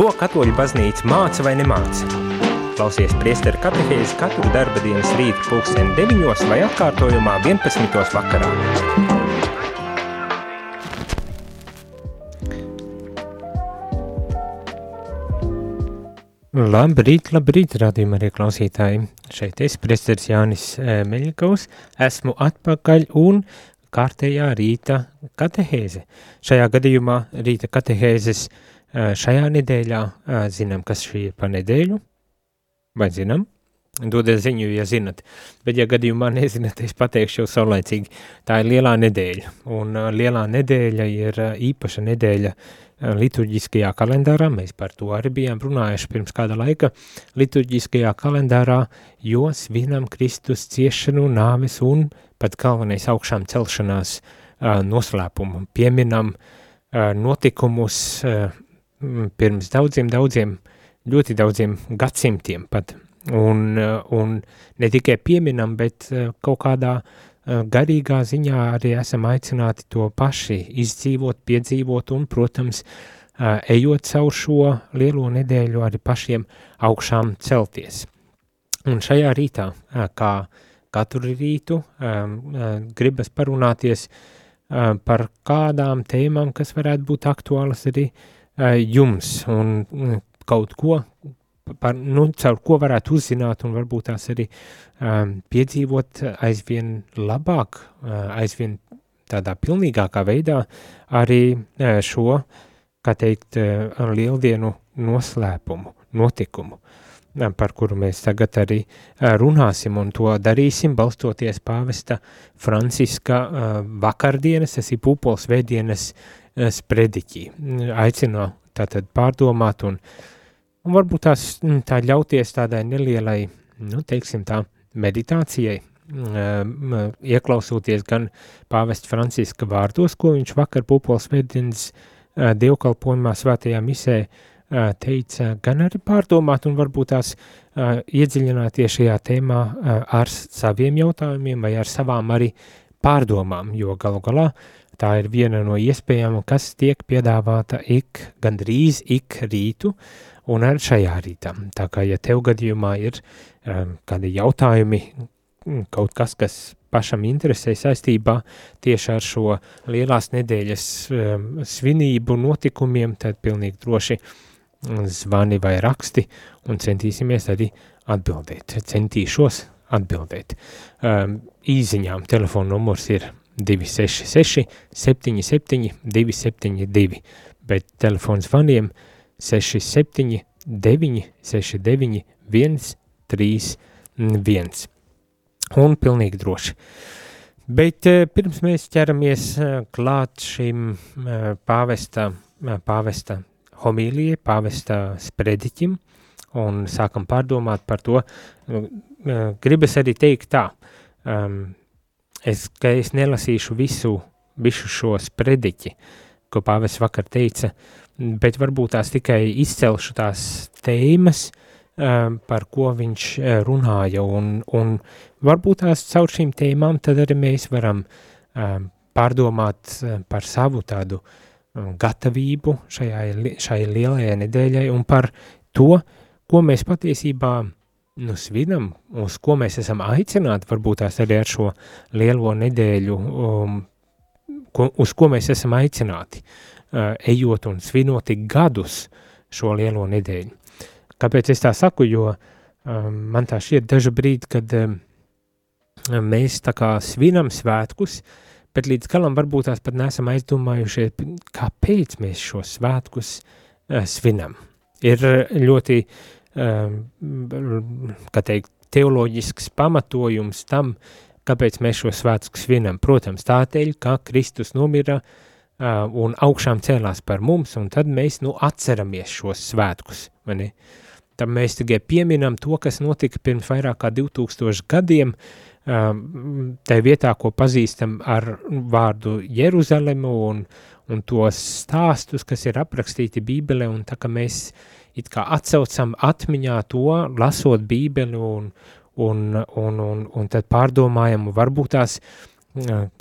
Ko katoļu baznīca māca vai nemāca? Klausies priesteru katehēzi katru darba dienas rītu pulksteni 9 vai atkārtojumā 11. vakarā. Labrīt, labrīt, rādījumā arī klausītāji. Šeit es, priesteris Jānis eh, Meļikaus, esmu atpakaļ un kārtējā rīta katehēze. Šajā gadījumā rīta katehēzes uh, Šajā nedēļā zinām, kas šī ir pa nedēļu, vai zinām? Dodiet ziņu, ja zinat, bet ja gadījumā nezināt, es pateikšu jau saulaicīgi, tā ir lielā nedēļa, un lielā nedēļa ir īpaša nedēļa liturģiskajā kalendārā, mēs par to arī bijām runājuši pirms kāda laika, liturģiskajā kalendārā, jo svinam Kristus ciešanu, nāves un pat galvenais augšām celšanās noslēpumu, pieminam notikumus, pirms daudziem, daudziem, ļoti daudziem gadsimtiem pat. Un, uh, un ne tikai pieminam, bet uh, kaut kādā uh, garīgā ziņā arī esam aicināti to paši izdzīvot, piedzīvot un, protams, ejot caur šo lielo nedēļu arī pašiem augšām celties. Un šajā rītā, kā katru rītu, gribas parunāties par kādām tēmām, kas varētu būt aktuālas arī uh, jums un kaut ko, par, nu, caur ko varētu uzzināt un varbūt tās arī um, piedzīvot aizvien labāk, uh, aizvien tādā pilnīgākā veidā arī uh, šo, kā teikt, uh, lieldienu noslēpumu, notikumu, uh, par kuru mēs tagad arī uh, runāsim un to darīsim, balstoties pāvesta Franciska uh, vakardienas, tas ir pūpols vēdienas uh, sprediķi. Aicinu tātad pārdomāt un, un varbūt tās mm, tā ļauties tādai nelielai, nu, teiksim tā, meditācijai, mm, ieklausoties gan pāvest Franciska vārdos, ko viņš vakar pupols svētdienas dievkalpojumā svētajā misē teica, gan arī pārdomāt un varbūt tās iedziļināties šajā tēmā ar saviem jautājumiem vai ar savām arī pārdomām, jo galu galā uh, Tā ir viena no iespējām, kas tiek piedāvāta ik, gandrīz ik rītu, un arī šajā rītā. Tā kā, ja tev gadījumā ir um, kādi jautājumi, mm, kaut kas, kas pašam interesē saistībā tieši ar šo lielās nedēļas um, svinību notikumiem, tad pilnīgi droši zvani vai raksti un centīsimies arī atbildēt. Centīšos atbildēt. Um, īziņām telefona numurs ir 266, 77, 272, bet telefons vaniem 67, 9, 69, 1, 3, 1. Un pilnīgi droši. Bet eh, pirms mēs ķeramies eh, klāt šim eh, pāvesta, pāvesta homīlijai, pāvesta sprediķim un sākam pārdomāt par to, gribas arī teikt tā, um, es, ka es nelasīšu visu, visu šo sprediķi, ko pāvis vakar teica, bet varbūt tās tikai izcelšu tās tēmas, um, par ko viņš uh, runāja, un, un varbūt tās caur šīm tēmām tad arī mēs varam um, pārdomāt uh, par savu tādu um, gatavību šajā, šai lielajai nedēļai un par to, ko mēs patiesībā nu, svinam, uz ko mēs esam aicināti, varbūt tās arī ar šo lielo nedēļu, um, ko, uz ko mēs esam aicināti, uh, ejot un svinot tik gadus šo lielo nedēļu. Kāpēc es tā saku, jo um, man tā šķiet dažu brīdi, kad um, mēs tā kā svinam svētkus, bet līdz galam varbūt tās pat nesam aizdomājušies, kāpēc mēs šo svētkus uh, svinam. Ir ļoti uh, kā teikt, teoloģisks pamatojums tam, kāpēc mēs šo svētku svinam. Protams, tādēļ, ka Kristus nomira un augšām cēlās par mums, un tad mēs, nu, atceramies šos svētkus, vai ne? Tad mēs tikai pieminam to, kas notika pirms vairāk kā 2000 gadiem, tai vietā, ko pazīstam ar vārdu Jeruzalemu un, un tos stāstus, kas ir aprakstīti Bībelē, un tā kā mēs uh, it kā atcaucam atmiņā to, lasot bībeli un, un, un, un, un tad pārdomājam, varbūt tās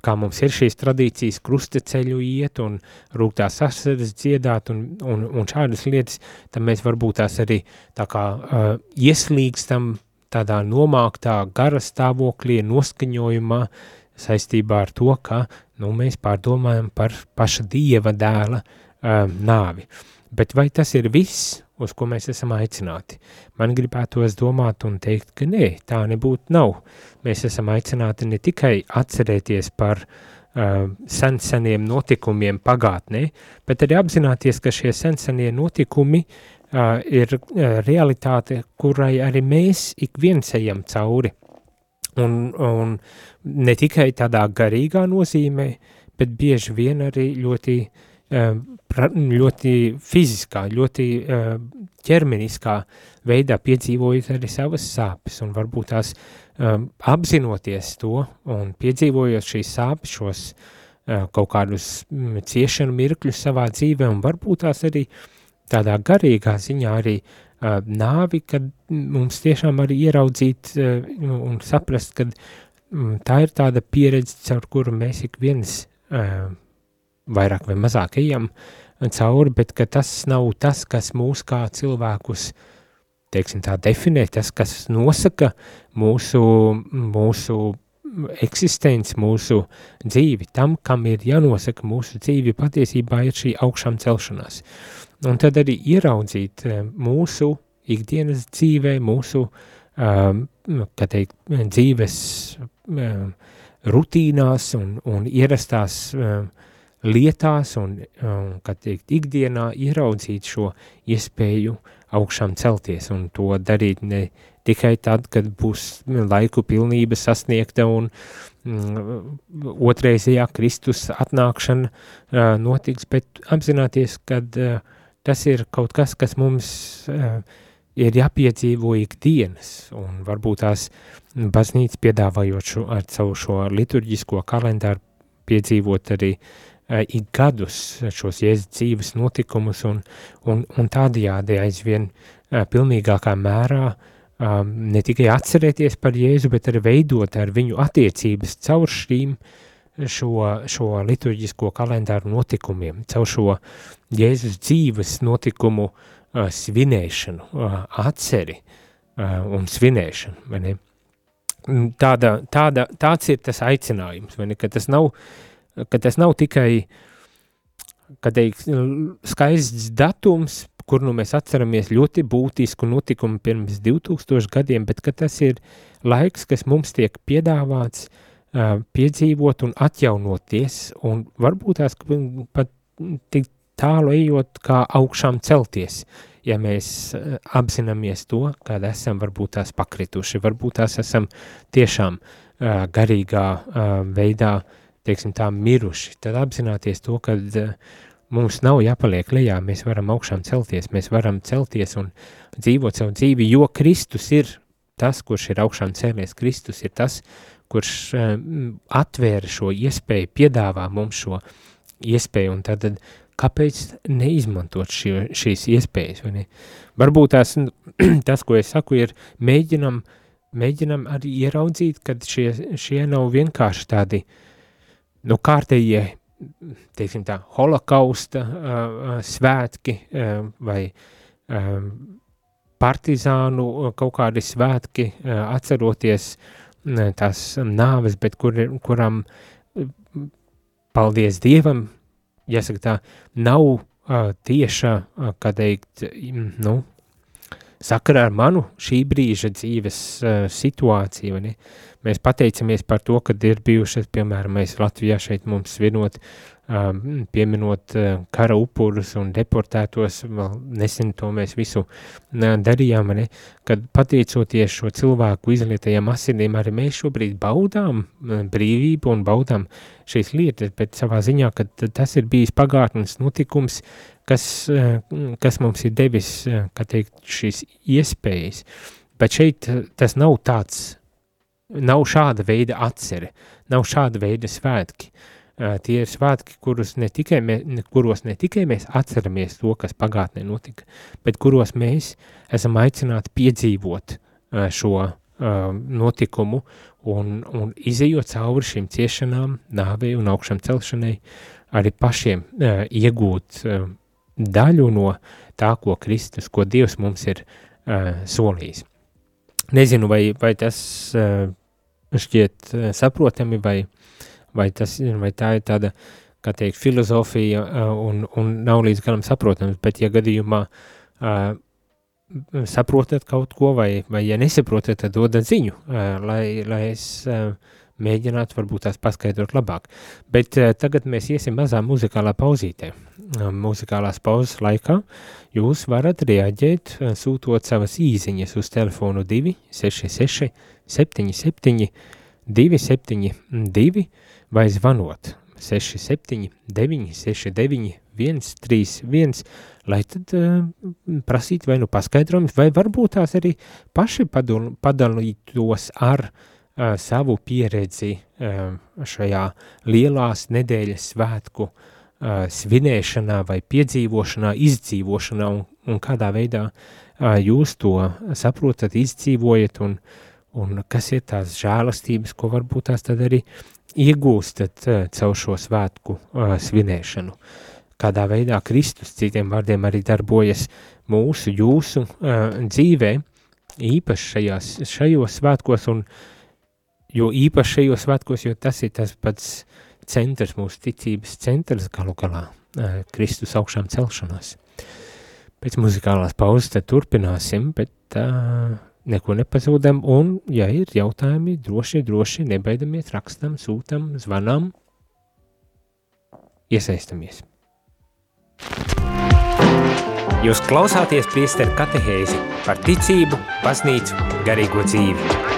kā mums ir šīs tradīcijas krustaceļu iet un rūgtās asaras dziedāt un, un, un šādas lietas, tad mēs varbūt tās arī tā kā uh, ieslīgstam tādā nomāktā gara stāvoklī, noskaņojumā saistībā ar to, ka nu, mēs pārdomājam par paša dieva dēla uh, nāvi. Bet vai tas ir viss, uz ko mēs esam aicināti? Man gribētos domāt un teikt, ka nē, tā nebūtu nav. Mēs esam aicināti ne tikai atcerēties par uh, senseniem notikumiem pagātnē, bet arī apzināties, ka šie sensenie notikumi uh, ir uh, realitāte, kurai arī mēs ik viens ejam cauri. Un, un ne tikai tādā garīgā nozīmē, bet bieži vien arī ļoti uh, ļoti fiziskā, ļoti ķermeniskā veidā piedzīvojot arī savas sāpes. Un varbūt tās apzinoties to un piedzīvojot šīs sāpes, šos kaut kādus um, ciešanu mirkļus savā dzīvē un varbūt tās arī tādā garīgā ziņā arī nāvi, kad mums tiešām arī ieraudzīt un saprast, ka um, tā ir tāda pieredze, caur kuru mēs ik viens vairāk vai mazāk ejam cauri, bet tas nav tas, kas mūs kā cilvēkus, teiksim tā, definē, tas, kas nosaka mūsu, mūsu eksistenci, mūsu dzīvi, tam, kam ir jānosaka mūsu dzīvi, patiesībā ir šī augšām celšanās. Un tad arī ieraudzīt eh, mūsu ikdienas dzīvē, mūsu, kā teikt, dzīves um, rutīnās un, un ierastās um, lietās un, un kad teikt, ikdienā ieraudzīt šo iespēju augšām celties un to darīt ne tikai tad, kad būs laiku pilnība sasniegta un mm, otrreizējā Kristus atnākšana uh, notiks, bet apzināties, ka uh, tas ir kaut kas, kas mums uh, ir jāpiedzīvo ikdienas, un varbūt tās baznīca piedāvājot šo, ar savu šo liturģisko kalendāru piedzīvot arī ik gadus šos jēzus dzīves notikumus un, un, un tādajādi aizvien uh, pilnīgākā mērā um, ne tikai atcerēties par Jēzu, bet arī veidot ar viņu attiecības caur šīm šo, šo liturģisko kalendāru notikumiem, caur šo Jēzus dzīves notikumu svinēšanu, atceri un svinēšanu, vai ne? Tāda, tāda, tāds ir tas aicinājums, vai ne, ka tas nav uh, ka tas nav tikai teikt, skaists datums, kur nu mēs atceramies ļoti būtisku notikumu pirms 2000 gadiem, bet tas ir laiks, kas mums tiek piedāvāts uh, piedzīvot un atjaunoties, un varbūt tās pat tik tālu ejot kā augšām celties, ja mēs uh, apzināmies to, kad esam varbūt tās pakrituši, varbūt tās esam tiešām uh, garīgā uh, veidā uh, teiksim tā, miruši, tad apzināties to, ka uh, mums nav jāpaliek lejā, mēs varam augšām celties, mēs varam celties un dzīvot savu dzīvi, jo Kristus ir tas, kurš ir augšām cēlies, Kristus ir tas, kurš uh, atvēra šo iespēju, piedāvā mums šo iespēju, un tad, kāpēc neizmantot šī, šīs iespējas, vai ne? Varbūt tās, tas, ko es saku, ir mēģinam, mēģinam arī ieraudzīt, kad šie, šie nav vienkārši tādi uh, nu, kārtējie, teiksim tā, holokausta uh, svētki uh, vai uh, partizānu kaut kādi svētki, uh, atceroties uh, tās nāves, bet kur, kuram, paldies Dievam, jāsaka tā, nav uh, tieša, uh, kā teikt, nu, sakarā ar manu šī brīža dzīves uh, situāciju, ne? Mēs pateicamies par to, ka ir bijušas, piemēram, mēs Latvijā šeit mums svinot, um, pieminot kara upurus un deportētos, vēl nesen to mēs visu darījām, ne? kad pateicoties šo cilvēku izlietajām asinīm, arī mēs šobrīd baudām brīvību un baudām šīs lietas, bet savā ziņā, ka tas ir bijis pagātnes notikums, kas, kas mums ir devis, kā teikt, šīs iespējas. Bet šeit tas nav tāds Nav šāda veida atcere, nav šāda veida svētki. Uh, tie ir svētki, kurus ne tikai mē, ne, kuros ne tikai mēs atceramies to, kas pagātnē notika, bet kuros mēs esam aicināti piedzīvot šo, notikumu un, un izējot cauri šīm ciešanām, nāvei un augšām celšanai, arī pašiem iegūt daļu no tā, ko Kristus, ko Dievs mums ir solījis. Nezinu, vai, vai tas šķiet saprotami, vai, vai, tas, vai tā ir tāda, kā teikt, filozofija uh, un, un nav līdz galam saprotams, bet ja gadījumā uh, saprotat kaut ko, vai, vai ja nesaprotat, tad dodat ziņu, lai, lai es mēģinātu varbūt tās paskaidrot labāk. Bet tagad mēs iesim mazā muzikālā pauzītē. Muzikālās pauzes laikā jūs varat reaģēt, sūtot savas īziņas uz telefonu 266 77 272 vai zvanot 67 969 131 lai tad uh, prasītu vai nu paskaidrojumus, vai varbūt tās arī paši padal, padalītos ar uh, savu pieredzi uh, šajā lielās nedēļas svētku uh, svinēšanā vai piedzīvošanā, izdzīvošanā un, un kādā veidā uh, jūs to saprotat, izdzīvojat un, un kas ir tās žēlastības, ko varbūt tās tad arī iegūstat uh, caur šo svētku uh, svinēšanu. Kādā veidā Kristus, citiem vārdiem, arī darbojas mūsu, jūsu uh, dzīvē, īpaši šajās, šajos svētkos, un jo īpaši šajos svētkos, jo tas ir tas pats centrs, mūsu ticības centrs galu galā, Kristus augšām celšanās. Pēc muzikālās pauzes turpināsim, bet uh, neko nepazūdam, un, ja ir jautājumi, droši, droši nebaidamies, rakstam, sūtam, zvanam, iesaistamies. Jūs klausāties priesteru katehēzi par ticību, baznīcu, garīgo dzīvi.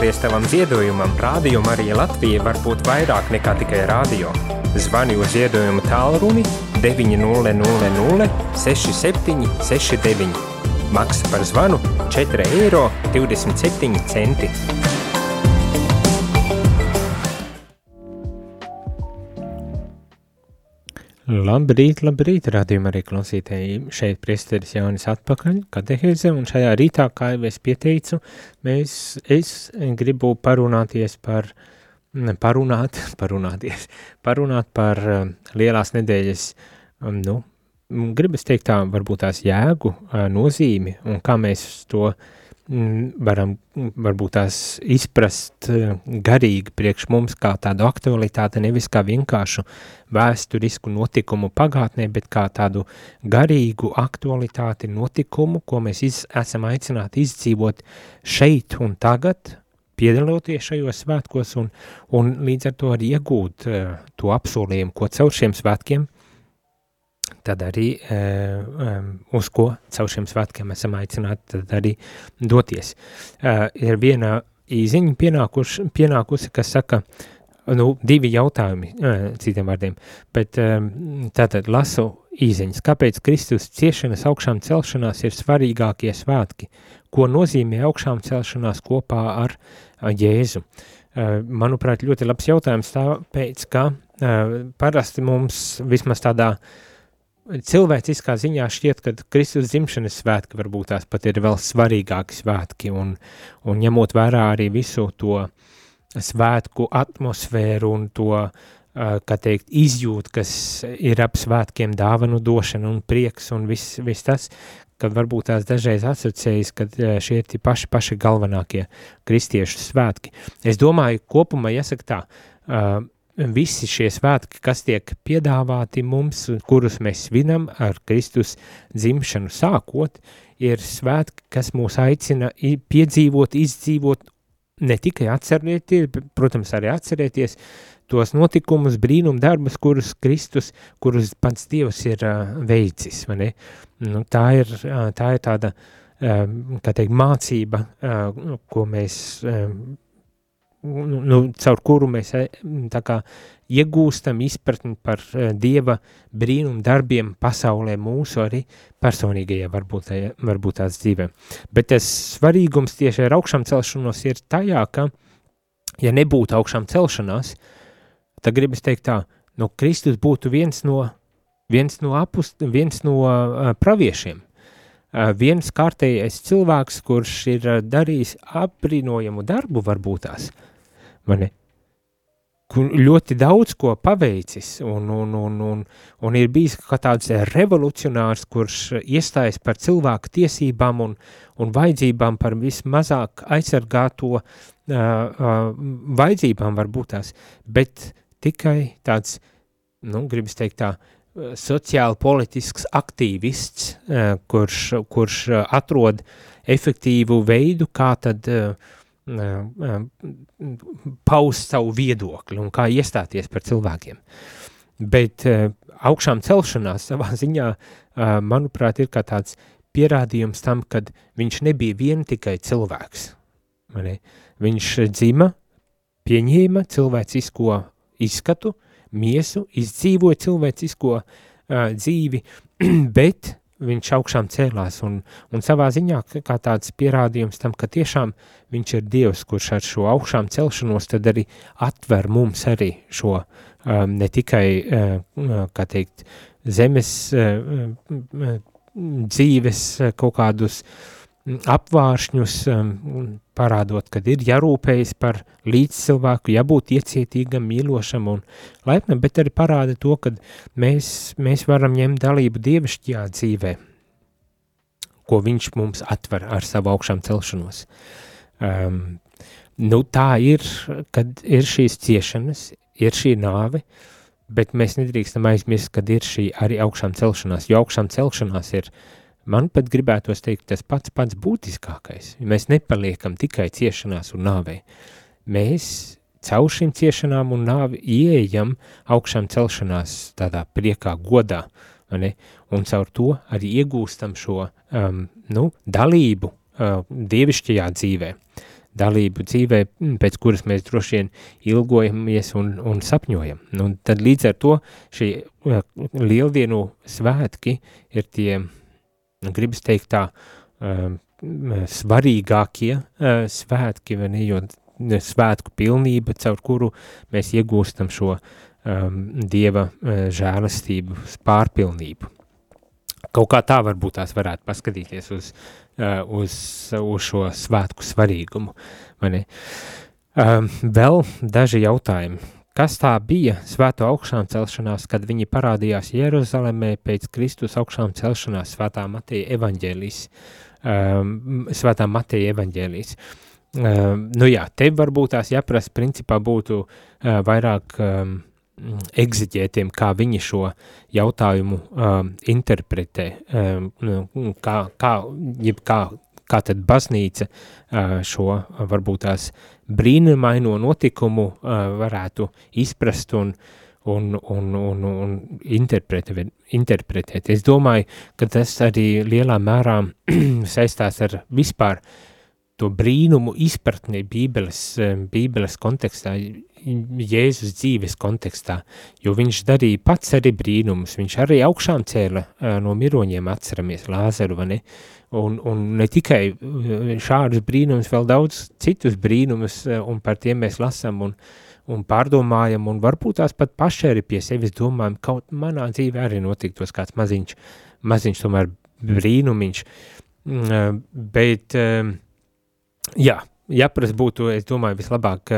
Pateicoties tavam ziedojumam, Rādio Marija Latvija var būt vairāk nekā tikai rādio. Zvani uz ziedojumu tālruni 900 67 69. Maksa par zvanu 4,27 eiro. Labrīt, labrīt, rādījumā arī klausītēji. Šeit priesteris Jānis atpakaļ, katehēze, un šajā rītā, kā jau es pieteicu, mēs, es gribu parunāties par, parunāt, parunāties, parunāt par um, lielās nedēļas, um, nu, gribas teikt tā, varbūt tās jēgu, uh, nozīmi, un kā mēs to uh, Mm, varam varbūt tās izprast eh, garīgi priekš mums kā tādu aktualitāti, nevis kā vienkāršu vēsturisku notikumu pagātnē, bet kā tādu garīgu aktualitāti notikumu, ko mēs iz, esam aicināti izdzīvot šeit un tagad, piedaloties šajos svētkos un, un līdz ar to arī iegūt uh, to apsolījumu, ko caur šiem svētkiem uh, tad arī um, uz ko caur šiem svētkiem esam aicināti tad arī doties. Uh, ir viena īziņa pienākuši, pienākusi, kas saka, nu, divi jautājumi, uh, citiem vārdiem, bet tātad lasu īziņas. Kāpēc Kristus ciešanas augšām celšanās ir svarīgākie svētki? Ko nozīmē augšām celšanās kopā ar Jēzu? Manuprāt, ļoti labs jautājums tāpēc, ka parasti mums vismaz tādā uh, cilvēciskā ziņā šķiet, ka Kristus dzimšanas svētki varbūt tās pat ir vēl svarīgāki svētki, un, un ņemot vērā arī visu to svētku atmosfēru un to, kā teikt, izjūt, kas ir ap svētkiem dāvanu došana un prieks un viss vis tas, kad varbūt tās dažreiz asociējas, ka šie ir tie paši, paši galvenākie kristiešu svētki. Es domāju, kopumā jāsaka tā, uh, visi šie svētki, kas tiek piedāvāti mums, kurus mēs svinam ar Kristus dzimšanu sākot, ir svētki, kas mūs aicina piedzīvot, izdzīvot, ne tikai atcerēties, protams, arī atcerēties tos notikumus, brīnum darbus, kurus Kristus, kurus pats Dievs ir uh, veicis, vai ne? Nu, tā, ir, uh, tā ir tāda, uh, kā teikt, mācība, uh, ko mēs uh, nu, nu, caur kuru mēs e, kā, iegūstam izpratni par uh, Dieva brīnumu darbiem pasaulē mūsu arī personīgajā varbūt, varbūt tās dzīvē. Bet tas svarīgums tieši ar augšām celšanos ir tajā, ka, ja nebūtu augšām celšanās, tad gribas teikt tā, no Kristus būtu viens no, viens no, apust, viens no uh, praviešiem, viens kārtējais cilvēks, kurš ir darījis apbrīnojamu darbu varbūt tās, ļoti daudz ko paveicis un, un, un, un, un ir bijis kā tāds revolucionārs, kurš iestājas par cilvēku tiesībām un, un vajadzībām par vismazāk aizsargāto uh, uh, vajadzībām varbūt tās, bet tikai tāds, nu, gribas teikt tā, sociāli politisks aktīvists, uh, kurš, kurš uh, atrod efektīvu veidu, kā tad uh, paust savu viedokli un kā iestāties par cilvēkiem. Bet augšām celšanās savā ziņā, manuprāt, ir kā tāds pierādījums tam, kad viņš nebija vien tikai cilvēks. Viņš dzima, pieņēma cilvēcisko izskatu, miesu, izdzīvoja cilvēcisko uh, dzīvi, bet viņš augšām cēlās un, un savā ziņā kā tāds pierādījums tam, ka tiešām viņš ir Dievs, kurš ar šo augšām celšanos tad arī atver mums arī šo um, ne tikai, uh, kā teikt, zemes uh, uh, dzīves kaut kādus uh, apvāršņus, um, parādot, kad ir jārūpējas par līdzcilvēku, jābūt iecietīgam, mīlošam un laipnam, bet arī parāda to, ka mēs, mēs varam ņemt dalību dievišķajā dzīvē, ko viņš mums atver ar savu augšām celšanos. Um, nu, tā ir, kad ir šīs ciešanas, ir šī nāve, bet mēs nedrīkstam aizmirst, kad ir šī arī augšām celšanās, jo augšām celšanās ir uh, Man pat gribētos teikt, tas pats pats būtiskākais. Mēs nepaliekam tikai ciešanās un nāvei. Mēs caur šīm ciešanām un nāvi ieejam augšām celšanās tādā priekā, godā, ne? un caur to arī iegūstam šo um, nu, dalību uh, dievišķajā dzīvē, dalību dzīvē, pēc kuras mēs droši vien ilgojamies un, un sapņojam. Nu, tad līdz ar to šī uh, lieldienu svētki ir tie gribas teikt tā, um, svarīgākie uh, svētki, vai ne, jo svētku pilnība, caur kuru mēs iegūstam šo um, Dieva uh, žēlastību, pārpilnību. Kaut kā tā varbūt tās varētu paskatīties uz, uh, uz, uz šo svētku svarīgumu, vai ne? Um, vēl daži jautājumi Kas tā bija svēto augšām celšanās, kad viņi parādījās Jeruzalemē pēc Kristus augšām celšanās svētā Mateja evaņģēlīs, um, svētā Mateja evaņģēlīs. Um, nu jā, te varbūt tās jāprasa principā būtu uh, vairāk um, egziģētiem, kā viņi šo jautājumu um, interpretē, um, nu, kā, kā, jeb kā, kā tad baznīca uh, šo varbūt tās brīnumaino notikumu uh, varētu izprast un, un, un, un, un interpretēt, interpretēt. Es domāju, ka tas arī lielā mērā saistās ar vispār to brīnumu izpratni Bībeles, Bībeles kontekstā, Jēzus dzīves kontekstā, jo viņš darīja pats arī brīnumus, viņš arī augšām cēla uh, no miroņiem atceramies Lāzaru, vai ne? Un, un ne tikai eh, šādus brīnumus, vēl daudz citus brīnumus, eh, un par tiem mēs lasām un, un pārdomājam, un varbūt tās pat paši arī pie sevis domājam, kaut manā dzīvē arī notiktos kāds maziņš, maziņš tomēr brīnumiņš, mm, eh, bet jā, jāprast būtu, es domāju, vislabāk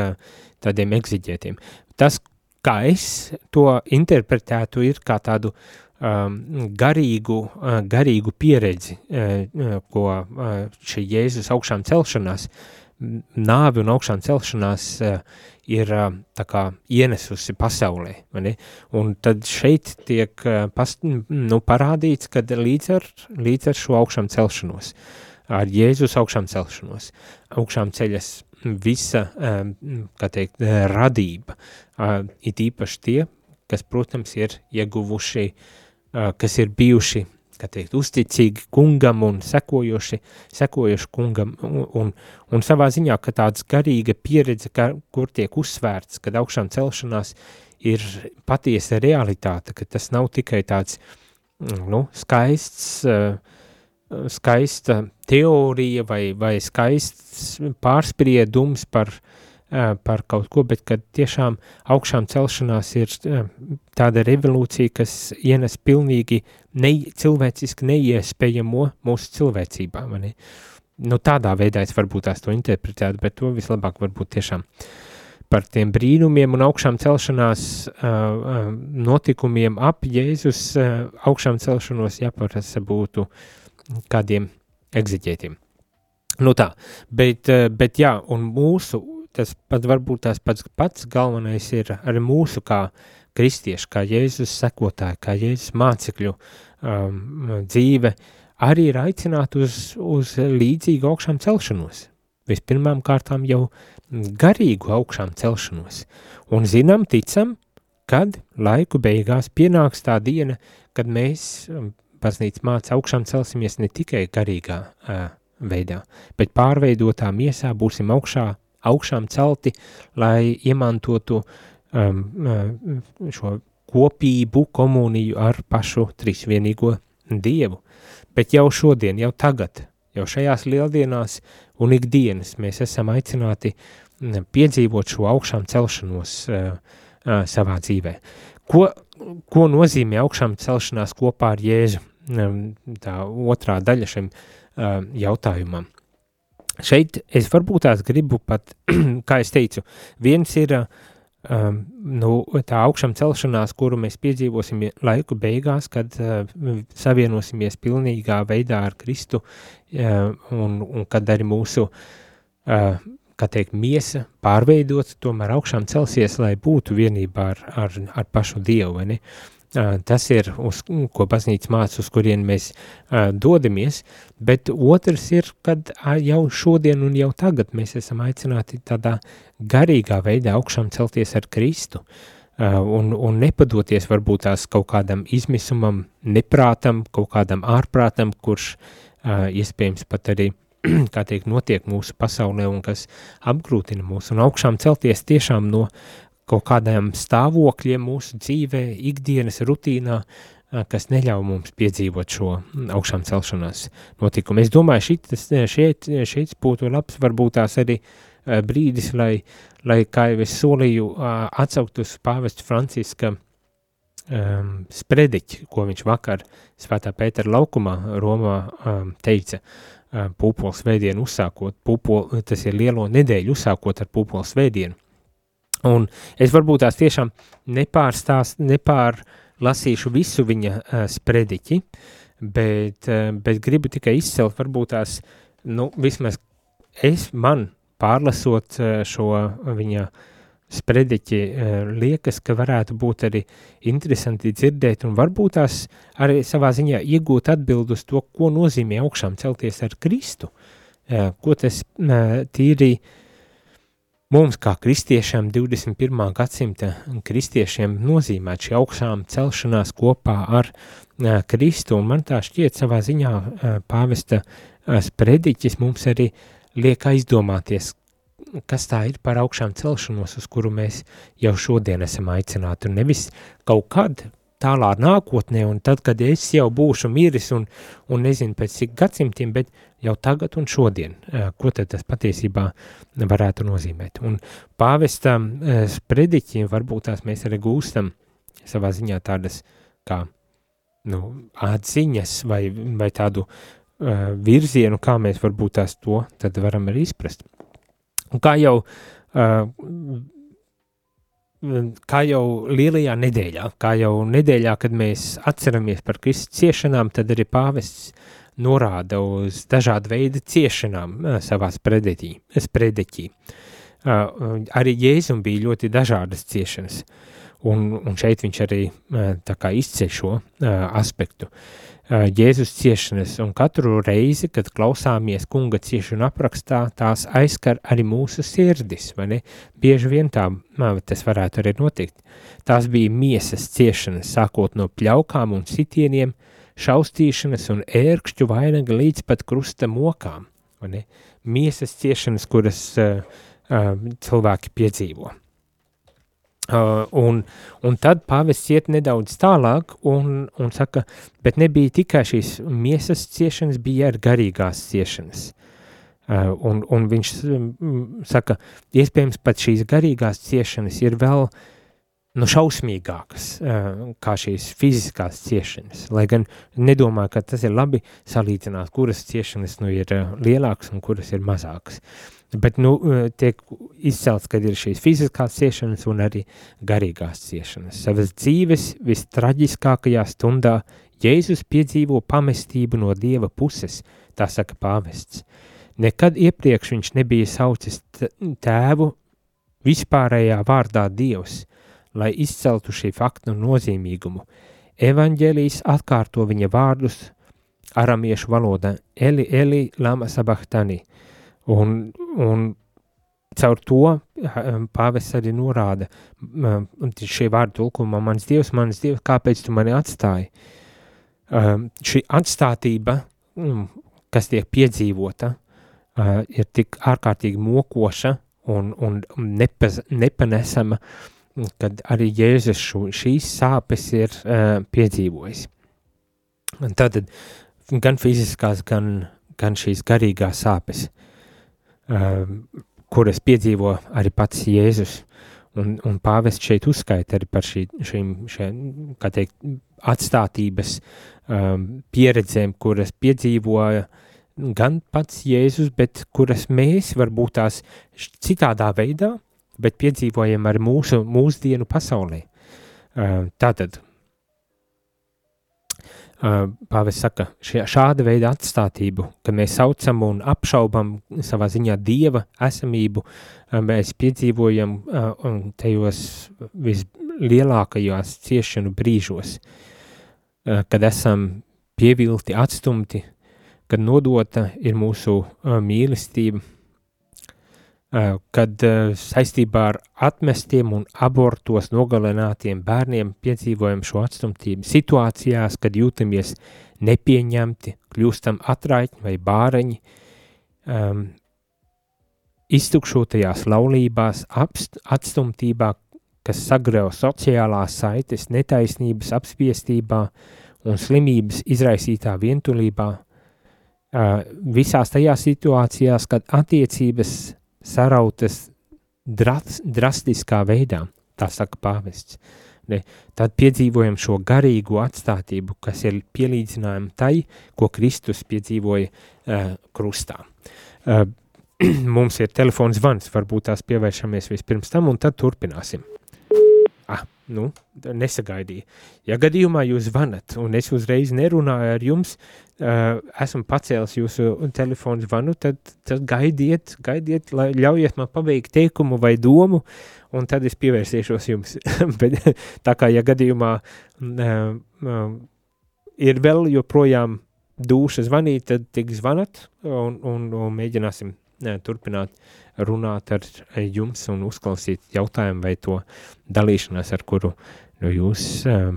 tādiem egziģētiem. Tas, kā es to interpretētu, ir kā tādu uh, um, garīgu, uh, garīgu pieredzi, uh, uh, ko uh, šī Jēzus augšām celšanās, nāvi un augšām celšanās uh, ir uh, tā kā ienesusi pasaulē. Mani? Un tad šeit tiek uh, past, nu, parādīts, ka līdz ar, līdz ar šo augšām celšanos, ar Jēzus augšām celšanos, augšām ceļas visa, um, kā teikt, radība, it īpaši tie, kas, protams, ir ieguvuši kas ir bijuši teikt, uzticīgi kungam un sekojoši, sekojoši kungam, un, un, un savā ziņā, ka tāds garīga pieredze, ka, kur tiek uzsvērts, kad augšām celšanās ir patiesa realitāte, ka tas nav tikai tāds, nu, skaists, skaista teorija vai, vai skaists pārspriedums par par kaut ko, bet kad tiešām augšām celšanās ir tāda revolūcija, kas ienes pilnīgi ne, cilvēciski neiespējamo mūsu cilvēcībā. Mani. Nu, tādā veidā es varbūt tās to interpretētu, bet to vislabāk varbūt tiešām par tiem brīnumiem un augšām celšanās uh, notikumiem ap Jēzus uh, augšām celšanos jāparasa būtu kādiem egziģētiem. Nu tā, bet, bet jā, un mūsu tas pat varbūt tās pats, pats galvenais ir arī mūsu kā, kristieši, kā Jēzus sekotāji, kā Jēzus mācekļu um, dzīve arī ir aicināta uz, uz līdzīgu augšām celšanos. Vispirmām kārtām jau garīgu augšām celšanos. Un zinām, ticam, kad laiku beigās pienāks tā diena, kad mēs, um, baznīca māca, augšām celsimies ne tikai garīgā uh, veidā, bet pārveidotā miesā būsim augšā, augšām celti, lai iemantotu um, uh, šo kopību, komuniju ar pašu trīsvienīgo Dievu. Bet jau šodien, jau tagad, jau šajās lieldienās un ikdienas mēs esam aicināti piedzīvot šo augšām celšanos uh, uh, savā dzīvē. Ko, ko nozīmē augšām celšanās kopā ar Jēzu? Tā otrā daļa šim jautājumam. Šeit es varbūt tās gribu pat, kā es teicu, viens ir um, nu, tā augšām celšanās, kuru mēs piedzīvosim laiku beigās, kad uh, savienosimies pilnīgā veidā ar Kristu uh, un, un kad arī mūsu, uh, kā teikt, miesa pārveidots, tomēr augšām celsies, lai būtu vienībā ar, ar, ar pašu Dievu, vai ne? Uh, Tas ir, uz ko baznīca māca, uz kurien mēs dodamies, bet otrs ir, kad jau šodien un jau tagad mēs esam aicināti tādā garīgā veidā augšām celties ar Kristu. Un, un nepadoties varbūt tās kaut kādam izmisumam, neprātam, kaut kādam ārprātam, kurš iespējams pat arī kā teikt, notiek mūsu pasaulē un kas apgrūtina mūs. Un augšām celties tiešām no kaut kādiem stāvokļiem mūsu dzīvē, ikdienas rutīnā, kas neļauj mums piedzīvot šo augšām celšanās notikumu. Es domāju, šitas, šeit, šeit būtu labs varbūt tās arī brīdis, lai, lai kā jau es solīju, atsaukt uz pāvestu Franciska um, sprediķi, ko viņš vakar Svētā Pētera laukumā Romā um, teica, um, pūpols svētdienu uzsākot, pūpol, tas ir lielo nedēļu uzsākot ar pūpols svētdienu. Un es varbūt tās tiešām nepārstāst, nepārlasīšu visu viņa uh, sprediķi, bet, uh, bet gribu tikai izcelt varbūt tās, nu, vismaz es man pārlasot uh, šo viņa sprediķi, uh, liekas, ka varētu būt arī interesanti dzirdēt un varbūt tās arī savā ziņā iegūt atbildus to, ko nozīmē augšām celties ar Kristu, uh, ko tas uh, tīri uh, Mums, kā kristiešiem, 21. gadsimta kristiešiem, nozīmē šī augšām celšanās kopā ar uh, Kristu, un man tā šķiet savā ziņā uh, pāvesta sprediķis mums arī liek aizdomāties, kas tā ir par augšām celšanos, uz kuru mēs jau šodien esam aicināti, un nevis kaut kad tālā nākotnē, un tad, kad es jau būšu miris un, un nezinu pēc cik gadsimtiem, bet jau tagad un šodien, ko tad tas patiesībā varētu nozīmēt. Un pāvesta sprediķiem varbūt tās mēs arī gūstam savā ziņā tādas kā nu, atziņas vai, vai tādu uh, virzienu, kā mēs varbūt tās to tad varam arī izprast. Un kā jau uh, kā jau lielajā nedēļā, kā jau nedēļā, kad mēs atceramies par Kristus ciešanām, tad arī pāvests norāda uz dažādu veidu ciešanām savā spredeķī. Arī Jēzum bija ļoti dažādas ciešanas, un, un šeit viņš arī izceļ šo aspektu. Uh, Jēzus ciešanas, un katru reizi, kad klausāmies kunga ciešanu aprakstā, tās aizskar arī mūsu sirdis, vai ne? Bieži vien tā, tas varētu arī notikt. Tās bija miesas ciešanas, sākot no pļaukām un sitieniem, šaustīšanas un ērkšķu vainaga līdz pat krusta mokām, ne? Miesas ciešanas, kuras uh, uh, cilvēki piedzīvo. Uh, un, un tad pāvests iet nedaudz tālāk un, un saka, bet nebija tikai šīs miesas ciešanas, bija arī garīgās ciešanas. Uh, un, un viņš um, saka, iespējams pat šīs garīgās ciešanas ir vēl nu, šausmīgākas uh, kā šīs fiziskās ciešanas. Lai gan nedomāju, ka tas ir labi salīdzināt, kuras ciešanas nu, ir uh, lielākas un kuras ir mazākas. Bet nu, eh, tiek izcelts, ka ir šīs fiziskās ciešanas un arī garīgās ciešanas. Savas dzīves vistraģiskākajā stundā Jēzus piedzīvo pamestību no Dieva puses, tā saka pāvests. Nekad iepriekš viņš nebija saucis tēvu vispārējā vārdā Dievs, lai izceltu šī faktu nozīmīgumu. Evanģēlijs atkārto viņa vārdus aramiešu valodā Eli, Eli, lama sabahtani, un, un caur to pāvests arī norāda, šie vārdi tulkumā, mans dievs, mans dievs, kāpēc tu mani atstāji? Um, šī atstātība, um, kas tiek piedzīvota, uh, ir tik ārkārtīgi mokoša un, un nepaz, nepanesama, kad arī Jēzus šo, šīs sāpes ir uh, piedzīvojis. Tātad gan fiziskās, gan, gan šīs garīgās sāpes, uh, kuras piedzīvo arī pats Jēzus. Un, un pāvests šeit uzskaita arī par šī, šīm, šiem, kā teikt, atstātības um, pieredzēm, kuras piedzīvoja gan pats Jēzus, bet kuras mēs varbūt tās citādā veidā, bet piedzīvojam arī mūsu mūsdienu pasaulē. Uh, tātad, Uh, Pāvis saka, šie, šāda veida atstātību, ka mēs saucam un apšaubam savā ziņā dieva esamību, uh, mēs piedzīvojam tajos vislielākajos ciešanu brīžos, kad esam pievilti, atstumti, kad nodota ir mūsu mīlestība, Eh, kad eh, saistībā ar atmestiem un abortos nogalinātiem bērniem piedzīvojam šo atstumtību situācijās, kad jūtamies nepieņemti, kļūstam atraitņi vai bāreņi, um, iztukšotajās laulībās, apst, atstumtībā, kas sagrauj sociālās saites, netaisnības apspiestībā un slimības izraisītā vientulībā, uh, visās tajās situācijās, kad attiecības sarautas dras, drastiskā veidā, tā saka pāvests. Ne, tad piedzīvojam šo garīgo atstātību, kas ir pielīdzinājuma tai, ko Kristus piedzīvoja uh, krustā. Uh, mums ir telefons zvans, varbūt tās pievēršamies vispirms tam, un tad turpināsim. Nu, nesagaidīju. Ja gadījumā jūs zvanat, un es uzreiz nerunāju ar jums, uh, esmu pacēlis jūsu telefonu zvanu, tad, tad gaidiet, gaidiet, lai ļaujiet man pabeigt teikumu vai domu, un tad es pievērsīšos jums. Bet tā kā, ja gadījumā uh, uh, ir vēl joprojām dūša zvanīt, tad tik zvanat, un, un, un mēģināsim uh, turpināt runāt ar jums un uzklausīt jautājumu vai to dalīšanās, ar kuru nu, jūs uh,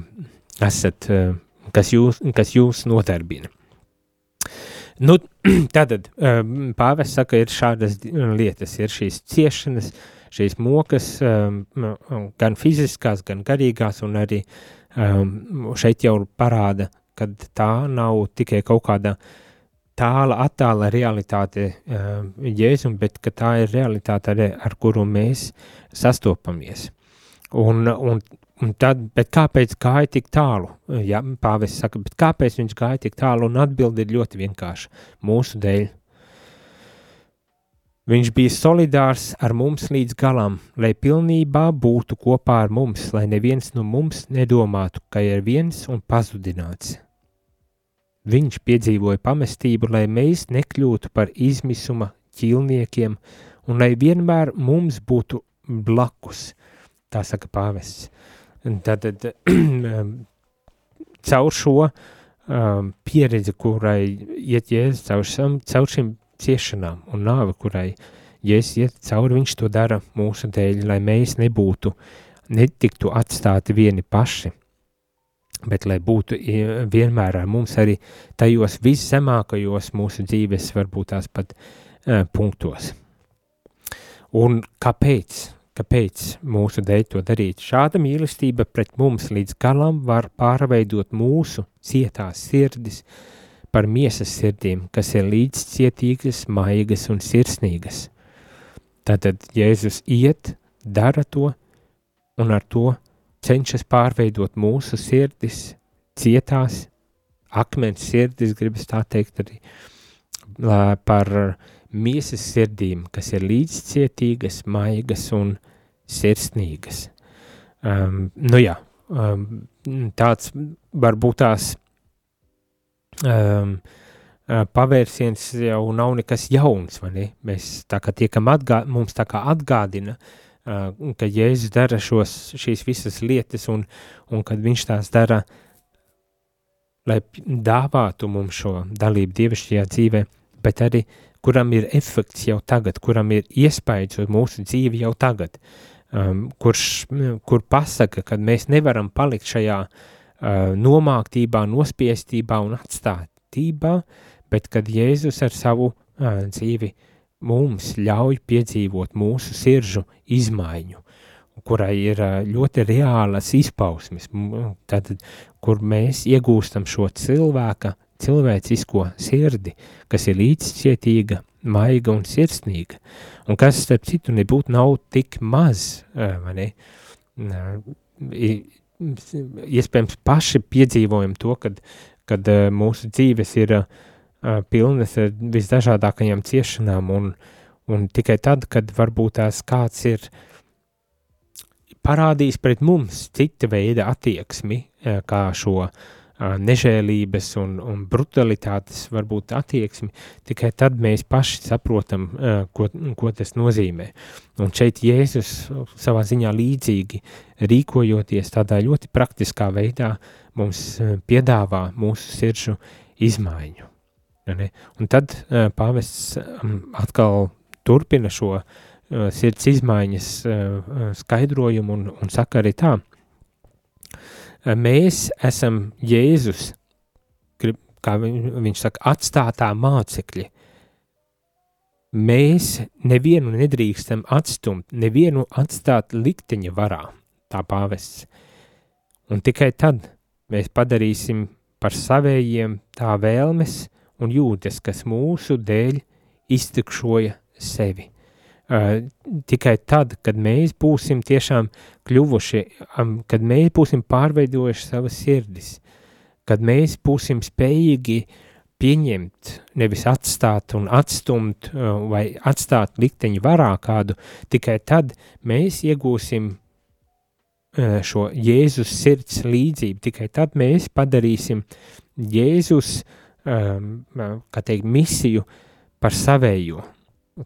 esat, uh, kas, jūs, kas jūs nodarbina. Nu, tātad um, pāvests saka, ir šādas lietas, ir šīs ciešanas, šīs mokas, um, gan fiziskās, gan garīgās, un arī um, šeit jau parāda, ka tā nav tikai kaut kāda tāla, attāla realitāte um, Jēzum, bet ka tā ir realitāte, ar, ar kuru mēs sastopamies. Un, un Un tad, bet kāpēc gāja tik tālu? Ja, pāvests saka, bet kāpēc viņš gāja tik tālu? Un atbildi ir ļoti vienkārša. Mūsu dēļ. Viņš bija solidārs ar mums līdz galam, lai pilnībā būtu kopā ar mums, lai neviens no mums nedomātu, ka ir viens un pazudināts. Viņš piedzīvoja pamestību, lai mēs nekļūtu par izmisuma ķīlniekiem un lai vienmēr mums būtu blakus, tā saka pāvests. Tad, tad caur šo um, pieredzi, kurai iet jēzus, caur, šam, caur šīm ciešanām un nāvi, kurai jēzus iet cauri, viņš to dara mūsu dēļ, lai mēs nebūtu, netiktu atstāti vieni paši, bet lai būtu vienmēr ar mums arī tajos viszemākajos mūsu dzīves, varbūt tās pat uh, punktos. Un kāpēc? Kāpēc mūsu dēļ to darīt? Šāda mīlestība pret mums līdz galam var pārveidot mūsu cietās sirdis par miesas sirdīm, kas ir līdzcietīgas, maigas un sirsnīgas. Tātad Jēzus iet, dara to un ar to cenšas pārveidot mūsu sirdis, cietās, akmens sirdis, gribas tā teikt arī, par uh, miesas sirdīm, kas ir līdzcietīgas, maigas un sirsnīgas. Um, nu jā, um, tāds varbūt tās um, pavērsiens jau nav nekas jauns, vai ne? Mēs tā kā tiekam atgā, mums tā kā atgādina ka Jēzus dara šos, šīs visas lietas un, un kad viņš tās dara, lai dāvātu mums šo dalību dievišķajā dzīvē, bet arī kuram ir efekts jau tagad, kuram ir iespējas uz mūsu dzīvi jau tagad, um, kurš, kur pasaka, ka mēs nevaram palikt šajā uh, nomāktībā, nospiestībā un atstātībā, bet kad Jēzus ar savu uh, dzīvi uh, mums ļauj piedzīvot mūsu siržu izmaiņu, kurai ir ļoti reālas izpausmes, tad, kur mēs iegūstam šo cilvēka, cilvēcisko sirdi, kas ir līdzcietīga, maiga un sirsnīga, un kas, starp citu, nebūtu nav tik maz, vai ne? Iespējams, paši piedzīvojam to, kad, kad mūsu dzīves ir uh, pilnas ar visdažādākajām ciešanām, un, un tikai tad, kad varbūt tās kāds ir parādījis pret mums cita veida attieksmi, kā šo nežēlības un, un brutalitātes varbūt attieksmi, tikai tad mēs paši saprotam, ko, ko tas nozīmē. Un šeit Jēzus savā ziņā līdzīgi rīkojoties tādā ļoti praktiskā veidā mums piedāvā mūsu sirdžu izmaiņu. Ne? Un tad uh, pāvests um, atkal turpina šo uh, sirds izmaiņas uh, skaidrojumu un, un saka arī tā, mēs esam Jēzus, grib, kā viņ, viņš saka, atstātā mācekļi. Mēs nevienu nedrīkstam atstumt, nevienu atstāt likteņa varā, tā pāvests. Un tikai tad mēs padarīsim par savējiem tā vēlmes, un jūtas, kas mūsu dēļ iztukšoja sevi. Uh, tikai tad, kad mēs būsim tiešām kļuvuši, um, kad mēs būsim pārveidojuši savas sirdis, kad mēs būsim spējīgi pieņemt, nevis atstāt un atstumt uh, vai atstāt likteņu varā kādu, tikai tad mēs iegūsim uh, šo Jēzus sirds līdzību, tikai tad mēs padarīsim Jēzus uh, kā teikt, misiju par savējo.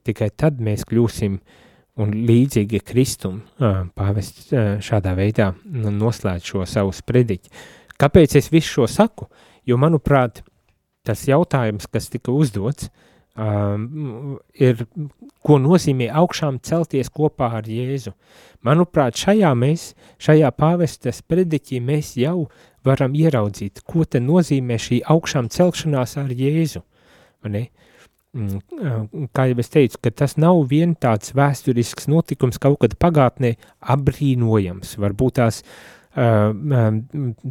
Tikai tad mēs kļūsim un līdzīgi Kristum uh, pāvests uh, šādā veidā noslēdz šo savu sprediķi. Kāpēc es visu šo saku? Jo, manuprāt, tas jautājums, kas tika uzdots, um, ir, ko nozīmē augšām celties kopā ar Jēzu. Manuprāt, šajā mēs, šajā pāvestas prediķī mēs jau varam ieraudzīt, ko te nozīmē šī augšām celšanās ar Jēzu. Ne? Mm, kā jau es teicu, ka tas nav vien tāds vēsturisks notikums kaut kad pagātnē abrīnojams, varbūt tās uh,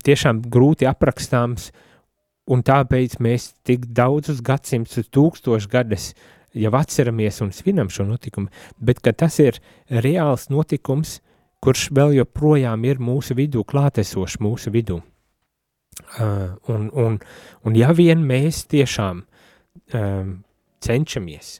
tiešām grūti aprakstāms, un tāpēc mēs tik daudzus gadsimtus, tūkstošu gadus jau atceramies un svinam šo notikumu, bet ka tas ir reāls notikums, kurš vēl joprojām ir mūsu vidū, klātesošs mūsu vidū. Uh, un, un, un ja vien mēs tiešām um, cenšamies,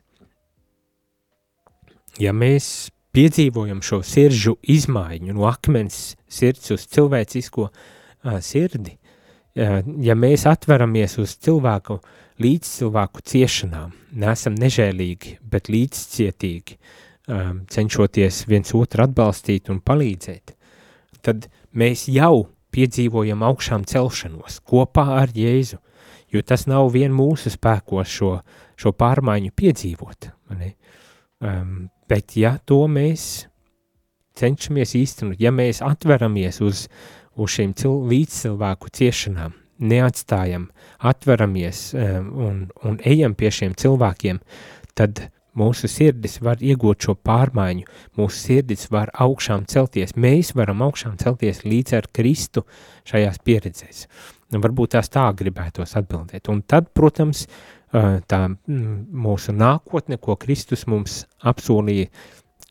ja mēs piedzīvojam šo sirdžu izmaiņu no akmens sirds uz cilvēcisko uh, sirdi, uh, ja mēs atveramies uz cilvēku līdz cilvēku ciešanām, nesam nežēlīgi, bet līdzcietīgi, um, cenšoties viens otru atbalstīt un palīdzēt, tad mēs jau piedzīvojam augšām celšanos kopā ar Jēzu, jo tas nav vien mūsu spēkos šo, šo pārmaiņu piedzīvot. Um, bet ja to mēs cenšamies īstenot, ja mēs atveramies uz, uz šīm cil, līdzcilvēku ciešanām, neatstājam, atveramies um, un, un ejam pie šiem cilvēkiem, tad Mūsu sirdis var iegūt šo pārmaiņu, mūsu sirdis var augšām celties, mēs varam augšām celties līdz ar Kristu šajās pieredzēs. Varbūt tās tā gribētos atbildēt. Un tad, protams, tā mūsu nākotne, ko Kristus mums apsolīja,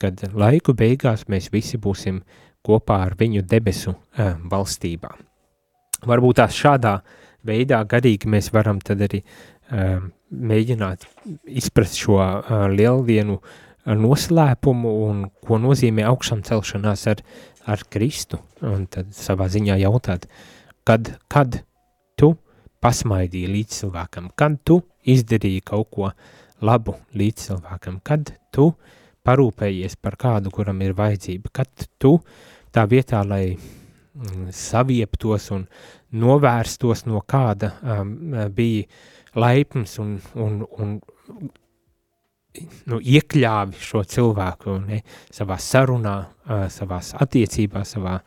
kad laiku beigās mēs visi būsim kopā ar viņu debesu valstībā. Varbūt tās šādā veidā garīgi mēs varam tad arī um, mēģināt izprast šo uh, lieldienu noslēpumu un ko nozīmē augšām celšanās ar, ar Kristu. Un tad savā ziņā jautāt, kad, kad tu pasmaidīji līdz cilvēkam, kad tu izdarīji kaut ko labu līdz cilvēkam, kad tu parūpējies par kādu, kuram ir vajadzība, kad tu tā vietā, lai mm, savieptos un novērstos no kāda um, bija laipns un, un, un nu, iekļāvi šo cilvēku ne, savā sarunā, savās attiecībās, savā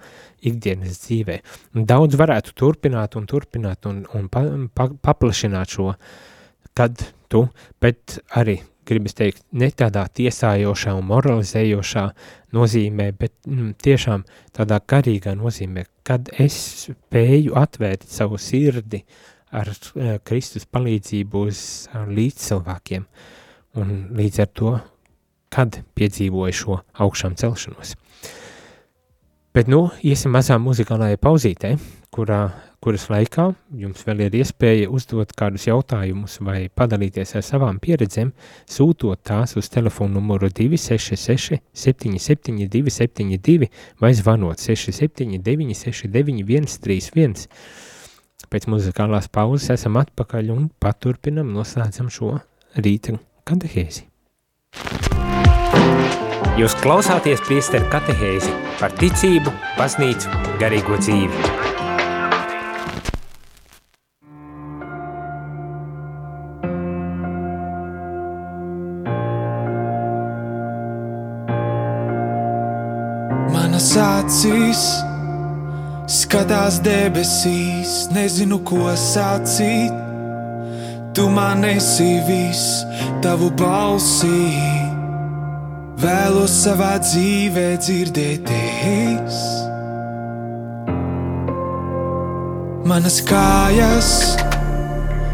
ikdienas dzīvē. Un daudz varētu turpināt un turpināt un, un pa, pa, paplašināt šo, kad tu, bet arī gribas teikt, ne tādā tiesājošā un moralizējošā nozīmē, bet mm, tiešām tādā garīgā nozīmē, kad es spēju atvērt savu sirdi ar uh, Kristus palīdzību uz uh, līdzcilvēkiem, un līdz ar to, kad piedzīvoju šo augšām celšanos. Bet nu, iesim mazā muzikālajā pauzītē, kurā kuras laikā jums vēl ir iespēja uzdot kādus jautājumus vai padalīties ar savām pieredzēm, sūtot tās uz telefonu numuru 266 772 72 vai zvanot 679 691 31. Pēc muzikālās pauzes esam atpakaļ un paturpinam noslēdzam šo rīta katehēzi. Jūs klausāties priesteru katehēzi par ticību, baznīcu, garīgo dzīvi. Acīs, skatās debesīs, nezinu, ko sacīt. Tu man esi viss, tavu balsī, vēlos savā dzīvē dzirdēties. Manas kājas,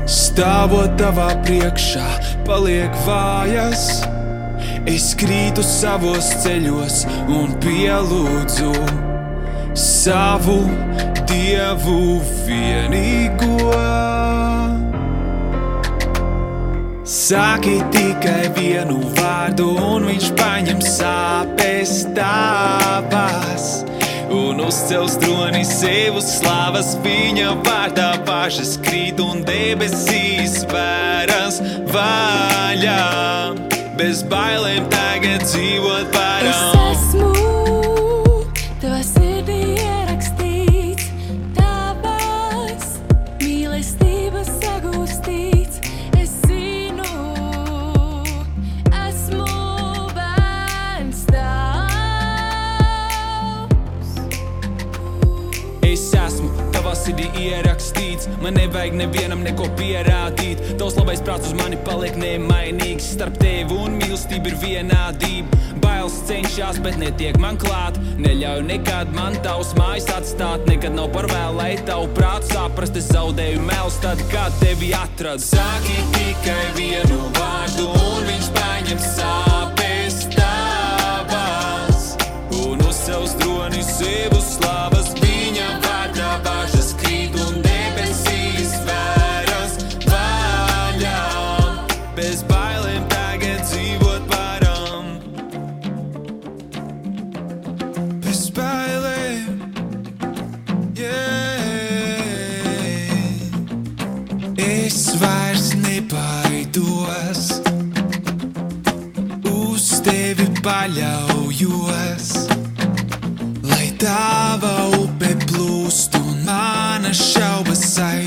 stāvot tavā priekšā, paliek vājas Es krītu savos ceļos un pielūdzu savu dievu vienīgo. Saki tikai vienu vārdu, un viņš paņem sāpes tavas. Un uzcels troni sev uz slavas viņa vārdā pašas krīt un debesīs vēras vaļā bez bailēm tagad dzīvot varam. Man nevajag nevienam neko pierādīt. Tavs labais prāts uz mani paliek nemainīgs. Starp tevi un mīlestību ir vienādība. Bailes cenšas, bet netiek man klāt. Neļauj nekad man tavs mājas atstāt. Nekad nav par vēl, lai tavu prātu saprast. Es zaudēju melus tad, kad tevi atradu. Saki tikai vienu vārdu, un viņš paņem sāpes tavas. Un uz savus dronis sev uz slavas paļaujos. Lai tava upe plūst un mana šaubas aizskalo.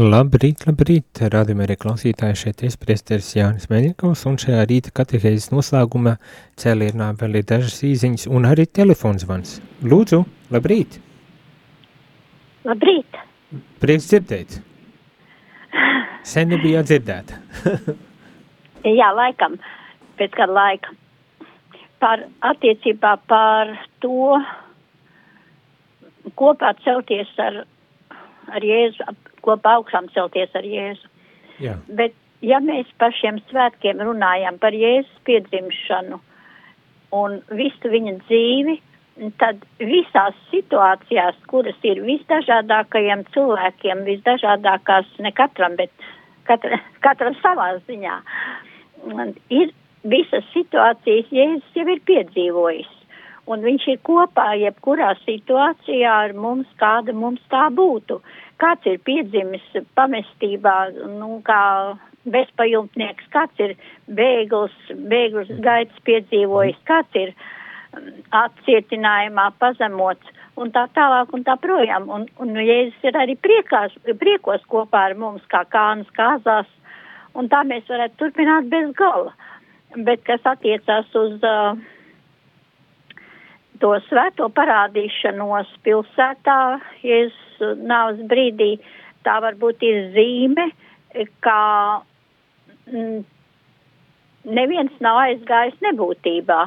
Labrīt, labrīt, rādījumā arī klausītāji šeit es priesteris Jānis Meļikovs, un šajā rīta katehēzes noslēgumā cēlienā vēl ir dažas īziņas un arī telefons Lūdzu, labrīt! Labrīt! Prieks dzirdēt! Sen nebija dzirdēta. Jā, laikam, pēc kāda laika. Par attiecībā par to kopā celties ar, ar Jēzu, kopā augšām celties ar Jēzu. Jā. Bet, ja mēs par šiem svētkiem runājam par Jēzus piedzimšanu un visu viņa dzīvi, tad visās situācijās, kuras ir visdažādākajiem cilvēkiem, visdažādākās, ne katram, bet katra, katram savā ziņā, ir visas situācijas, Jēzus jau ir piedzīvojis. Un viņš ir kopā jebkurā situācijā ar mums, kāda mums tā būtu. Kāds ir piedzimis pamestībā, nu, kā bezpajumtnieks, kāds ir bēglis, bēglis gaids piedzīvojis, kāds ir apcietinājumā pazemots un tā tālāk un tā projām. Un, un Jēzus ir arī priekās, priekos kopā ar mums, kā kānas kāzās, un tā mēs varētu turpināt bez gala. Bet kas attiecās uz uh, to svēto parādīšanos pilsētā, Jēzus nāves brīdī, tā varbūt ir zīme, ka mm, neviens nav aizgājis nebūtībā,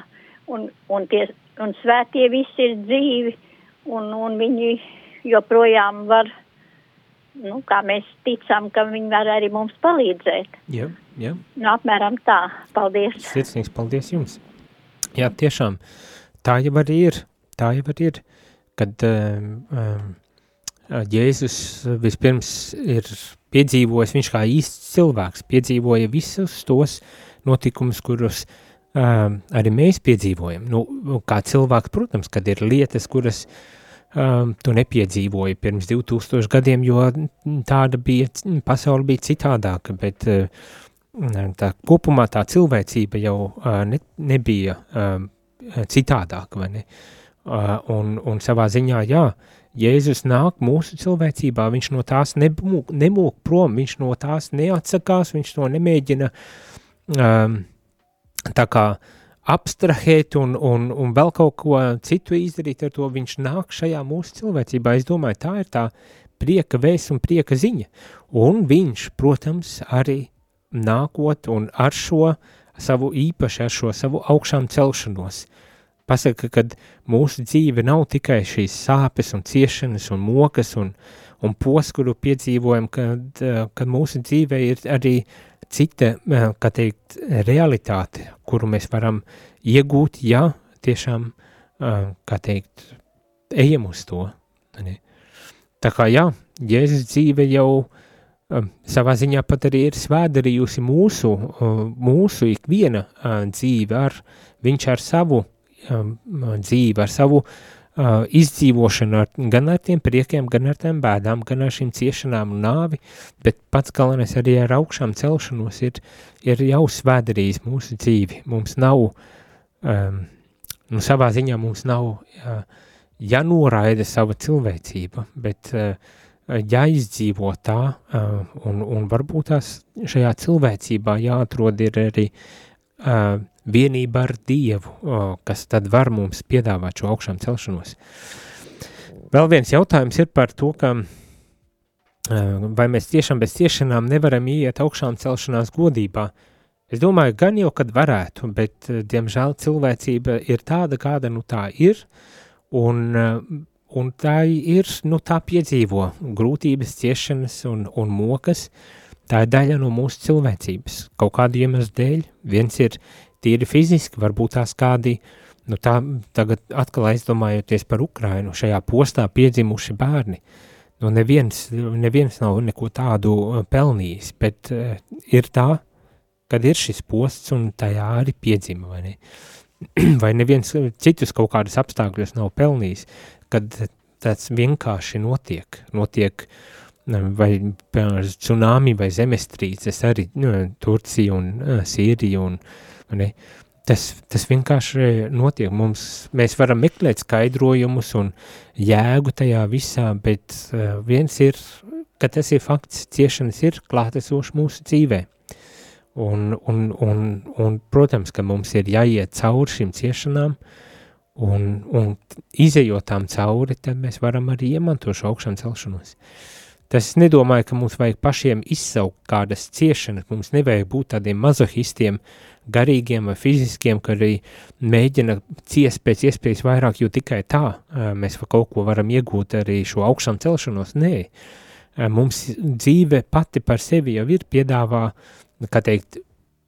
un, un, tie, un svētie visi ir dzīvi, un, un viņi joprojām var, nu, kā mēs ticam, ka viņi var arī mums palīdzēt. Jā, jā. Nu, apmēram tā. Paldies. Sirsnīgs paldies jums. Jā, tiešām, tā jau arī ir, tā jau arī ir, kad um, um, Jēzus vispirms ir piedzīvojis, viņš kā īsts cilvēks piedzīvoja visus tos notikumus, kurus um, arī mēs piedzīvojam. Nu, kā cilvēks, protams, kad ir lietas, kuras um, tu nepiedzīvoji pirms 2000 gadiem, jo tāda bija, pasaule bija citādāka, bet uh, tā kopumā tā cilvēcība jau uh, ne, nebija um, citādāka, vai ne? Uh, un, un savā ziņā, jā, Jēzus nāk mūsu cilvēcībā, viņš no tās nebūk, nemūk prom, viņš no tās neatsakās, viņš to nemēģina um, tā kā abstrahēt un, un, un vēl kaut ko citu izdarīt ar to, viņš nāk šajā mūsu cilvēcībā. Es domāju, tā ir tā prieka vēs un prieka ziņa. Un viņš, protams, arī nākot un ar šo savu īpaši, ar šo savu augšām celšanos, pasaka, kad mūsu dzīve nav tikai šīs sāpes un ciešanas un mokas un, un poskuru piedzīvojam, kad, kad mūsu dzīve ir arī cita, kā teikt, realitāte, kuru mēs varam iegūt, ja tiešām, kā teikt, ejam uz to. Tā kā jā, Jēzus dzīve jau um, savā ziņā pat arī ir svēdarījusi mūsu, uh, mūsu ikviena uh, dzīve ar, viņš ar savu um, dzīvi, ar savu uh, izdzīvošanu, ar, gan ar tiem priekiem, gan ar tiem bēdām, gan ar šīm ciešanām un nāvi, bet pats galvenais arī ar augšām celšanos ir, ir jau svēdarījis mūsu dzīvi. Mums nav, um, nu savā ziņā mums nav uh, jānoraida sava cilvēcība, bet uh, jāizdzīvo tā, uh, un, un varbūt tās šajā cilvēcībā jāatrod ir arī uh, vienība ar Dievu, kas tad var mums piedāvāt šo augšām celšanos. Vēl viens jautājums ir par to, ka vai mēs tiešām bez ciešanām nevaram iet augšām celšanās godībā. Es domāju, gan jau, kad varētu, bet, diemžēl, cilvēcība ir tāda, kāda nu tā ir, un, un tā ir, nu tā piedzīvo grūtības, ciešanas un, un mokas, tā ir daļa no mūsu cilvēcības, kaut kādu iemeslu dēļ, viens ir tīri fiziski, varbūt tās kādi Nu tā tagad atkal aizdomājoties par Ukrainu, šajā postā piedzimuši bērni. Nu neviens, neviens nav neko tādu uh, pelnījis, bet uh, ir tā, kad ir šis posts un tajā arī piedzima, vai ne? vai neviens citus kaut kādas apstākļus nav pelnījis, kad tāds vienkārši notiek, notiek vai piemēram tsunami vai zemestrīces arī nu, Turcija un uh, Sīrija un, ne, Tas, tas vienkārši notiek. Mums, mēs varam meklēt skaidrojumus un jēgu tajā visā, bet uh, viens ir, ka tas ir fakts, ciešanas ir klātesoši mūsu dzīvē. Un, un, un, un, protams, ka mums ir jāiet cauri šīm ciešanām, un, un izējot tām cauri, tad mēs varam arī iemantot šo augšām celšanos. Tas es nedomāju, ka mums vajag pašiem izsaukt kādas ciešanas, mums nevajag būt tādiem mazohistiem, garīgiem vai fiziskiem, ka arī mēģina ciest pēc iespējas vairāk, jo tikai tā mēs kaut ko varam iegūt arī šo augšām celšanos. Nē, mums dzīve pati par sevi jau ir piedāvā, kā teikt,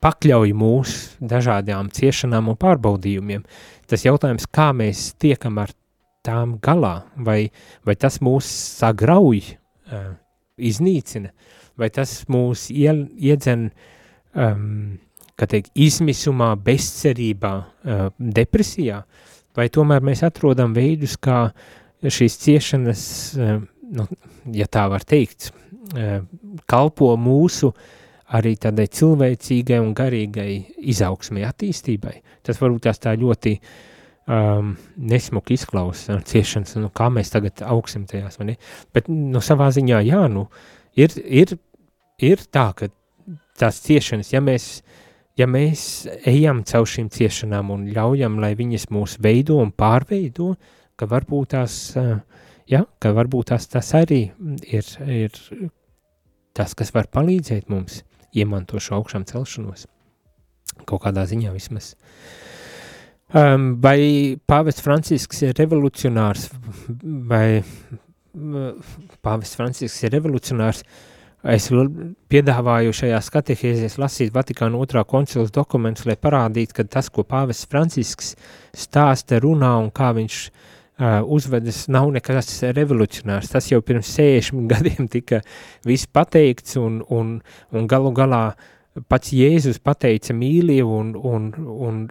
pakļauj mūs dažādām ciešanām un pārbaudījumiem. Tas jautājums, kā mēs tiekam ar tām galā, vai, vai tas mūs sagrauj, iznīcina, vai tas mūs iedzen um, kā teikt, izmisumā, bezcerībā, uh, depresijā, vai tomēr mēs atrodam veidus, kā šīs ciešanas, uh, nu, ja tā var teikt, uh, kalpo mūsu arī tādai cilvēcīgai un garīgai izaugsmai, attīstībai. Tas varbūt tās tā ļoti um, nesmuki izklausās, ciešanas, nu, kā mēs tagad augsim tajās? Bet, nu, savā ziņā, jā, nu, ir, ir, ir tā, ka tās ciešanas, ja mēs ja mēs ejam caur šīm ciešanām un ļaujam, lai viņas mūs veido un pārveido, ka varbūt tās, ja, ka varbūt tās, tas arī ir, ir tas, kas var palīdzēt mums iemanto šo augšām celšanos. Kaut kādā ziņā vismaz. Um, vai Pāvests Francisks ir revolucionārs, vai Pāvests Francisks ir revolucionārs, Es piedāvāju šajās katehēzēs lasīt Vatikāna otrā koncilas dokumentus, lai parādītu, ka tas, ko pāvests Francisks stāsta, runā un kā viņš uh, uzvedas, nav nekas revolucionārs. Tas jau pirms 60 gadiem tika viss pateikts un, un, un galu galā pats Jēzus pateica mīli un, un, un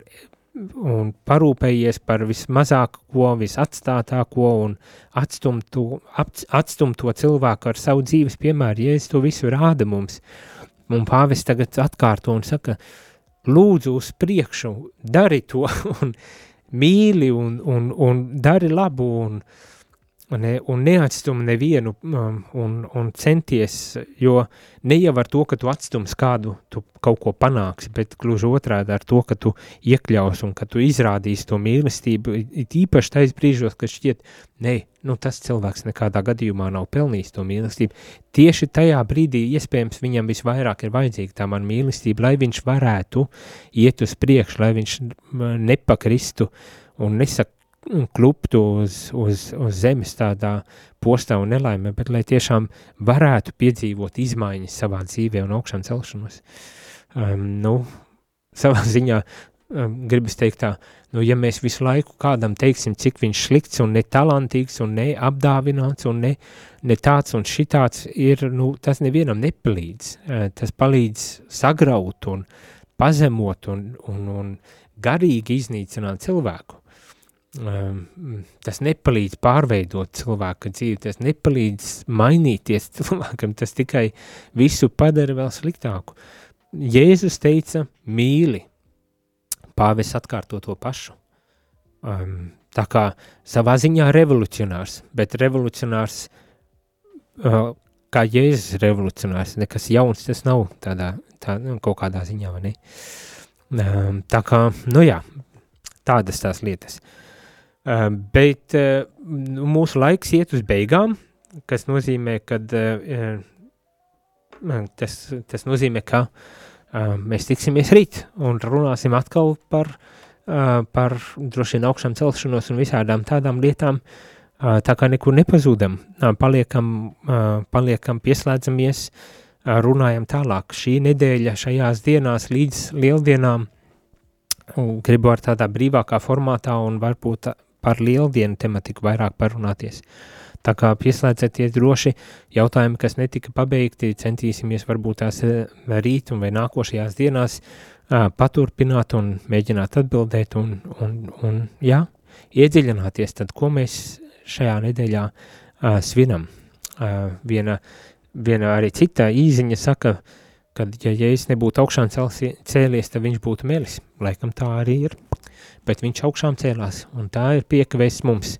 un parūpējies par vismazāko, visatstātāko un atstumto, atstumto cilvēku ar savu dzīves piemēru. Jēzus to visu rāda mums. Un pāvis tagad atkārto un saka, lūdzu uz priekšu, dari to un mīli un, un, un dari labu un, ne, un neatstum nevienu um, un, un centies, jo ne jau ar to, ka tu atstums kādu, tu kaut ko panāksi, bet gluži otrādi ar to, ka tu iekļaus un ka tu izrādīsi to mīlestību, it īpaši tais brīžos, kad šķiet, ne, nu tas cilvēks nekādā gadījumā nav pelnījis to mīlestību. Tieši tajā brīdī iespējams viņam visvairāk ir vajadzīga tā man mīlestība, lai viņš varētu iet uz priekšu, lai viņš nepakristu un nesak, kluptu uz, uz, uz zemes tādā postā un nelaimē, bet lai tiešām varētu piedzīvot izmaiņas savā dzīvē un augšām celšanos. Um, nu, savā ziņā um, gribas teikt tā, nu, ja mēs visu laiku kādam teiksim, cik viņš slikts un netalantīgs un neapdāvināts un ne, ne tāds un šitāds ir, nu, tas nevienam nepalīdz. Uh, tas palīdz sagraut un pazemot un, un, un garīgi iznīcināt cilvēku. Ehm, tas nepalīdz pārveidot cilvēka dzīvi, tas nepalīdz mainīties cilvēkam, tas tikai visu padara vēl sliktāku. Jēzus teica, mīli, pāvis atkārto to pašu. Um, tā kā savā ziņā revolucionārs, bet revolucionārs, uh, kā Jēzus revolucionārs, nekas jauns tas nav tādā, tā, nu, kaut kādā ziņā, vai ne? Um, tā kā, nu jā, tādas tās lietas. Uh, bet uh, nu, mūsu laiks iet uz beigām, kas nozīmē, ka uh, tas, tas nozīmē, ka uh, mēs tiksimies rīt un runāsim atkal par, par droši vien augšām celšanos un visādām tādām lietām, tā kā nekur nepazūdam, paliekam, paliekam pieslēdzamies, runājam tālāk. Šī nedēļa šajās dienās līdz lieldienām gribu ar tādā brīvākā formātā un varbūt par lieldienu tematiku vairāk parunāties. Tā kā pieslēdzieties droši, jautājumi, kas netika pabeigti, centīsimies varbūt tās eh, rīt vai nākošajās dienās uh, paturpināt un mēģināt atbildēt un, un, un jā, iedziļināties, tad ko mēs šajā nedēļā uh, svinam. Uh, viena, viena arī cita īziņa saka, kad ja Jēzus nebūtu augšām cēlies, tad viņš būtu melis. Laikam tā arī ir bet viņš augšām cēlās, un tā ir piekavēs mums.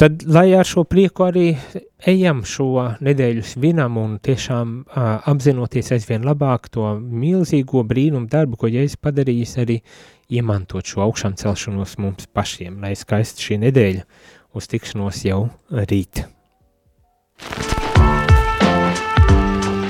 Tad, lai ar šo prieku arī ejam šo nedēļu svinam un tiešām uh, apzinoties aizvien labāk to milzīgo brīnumu darbu, ko Jēzus padarījis, arī iemantot šo augšām celšanos mums pašiem, lai skaisti šī nedēļa uz tikšanos jau rīt.